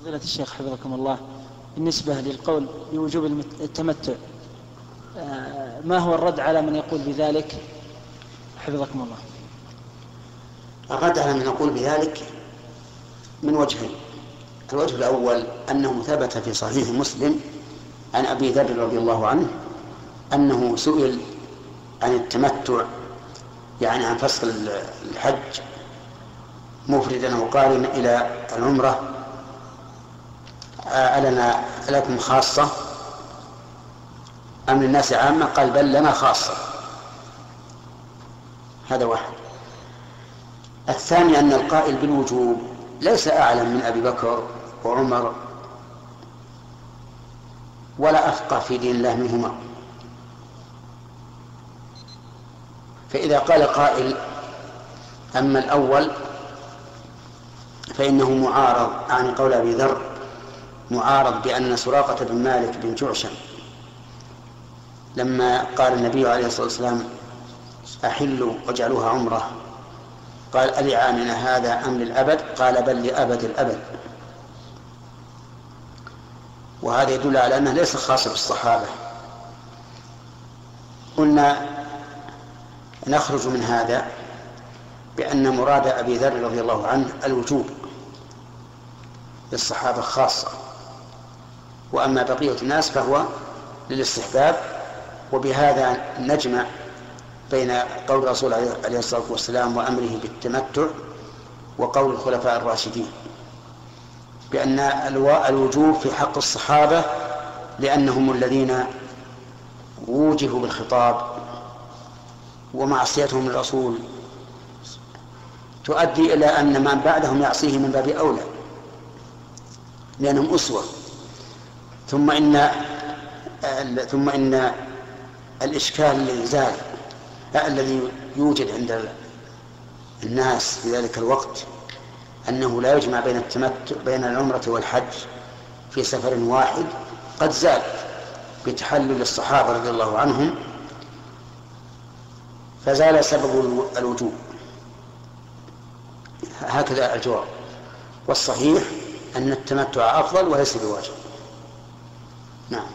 فضيلة الشيخ حفظكم الله بالنسبة للقول بوجوب التمتع آه، ما هو الرد على من يقول بذلك؟ حفظكم الله. الرد على من يقول بذلك من وجهين الوجه الأول أنه ثبت في صحيح مسلم عن أبي ذر رضي الله عنه أنه سئل عن التمتع يعني عن فصل الحج مفردا وقارنا إلى العمرة ألنا لكم خاصة؟ أم للناس عامة؟ قال بل لنا خاصة. هذا واحد. الثاني أن القائل بالوجوب ليس أعلم من أبي بكر وعمر ولا أفقه في دين الله منهما. فإذا قال قائل أما الأول فإنه معارض عن قول أبي ذر معارض بأن سراقة بن مالك بن جعشم لما قال النبي عليه الصلاة والسلام أحلوا واجعلوها عمرة قال ألعامنا هذا أم للأبد؟ قال بل لأبد الأبد. وهذا يدل على أنه ليس خاصا بالصحابة. قلنا نخرج من هذا بأن مراد أبي ذر رضي الله عنه الوجوب للصحابة خاصة. وأما بقية الناس فهو للاستحباب وبهذا نجمع بين قول الرسول عليه الصلاة والسلام وأمره بالتمتع وقول الخلفاء الراشدين بأن الوجوب في حق الصحابة لأنهم الذين وجهوا بالخطاب ومعصيتهم للرسول تؤدي إلى أن من بعدهم يعصيه من باب أولى لأنهم أسوة. ثم إن ثم إن الإشكال الذي زال الذي يوجد عند الناس في ذلك الوقت أنه لا يجمع بين التمتع بين العمرة والحج في سفر واحد قد زال بتحلل الصحابة رضي الله عنهم فزال سبب الوجوب. هكذا الجواب. والصحيح أن التمتع أفضل وليس بواجب. Now,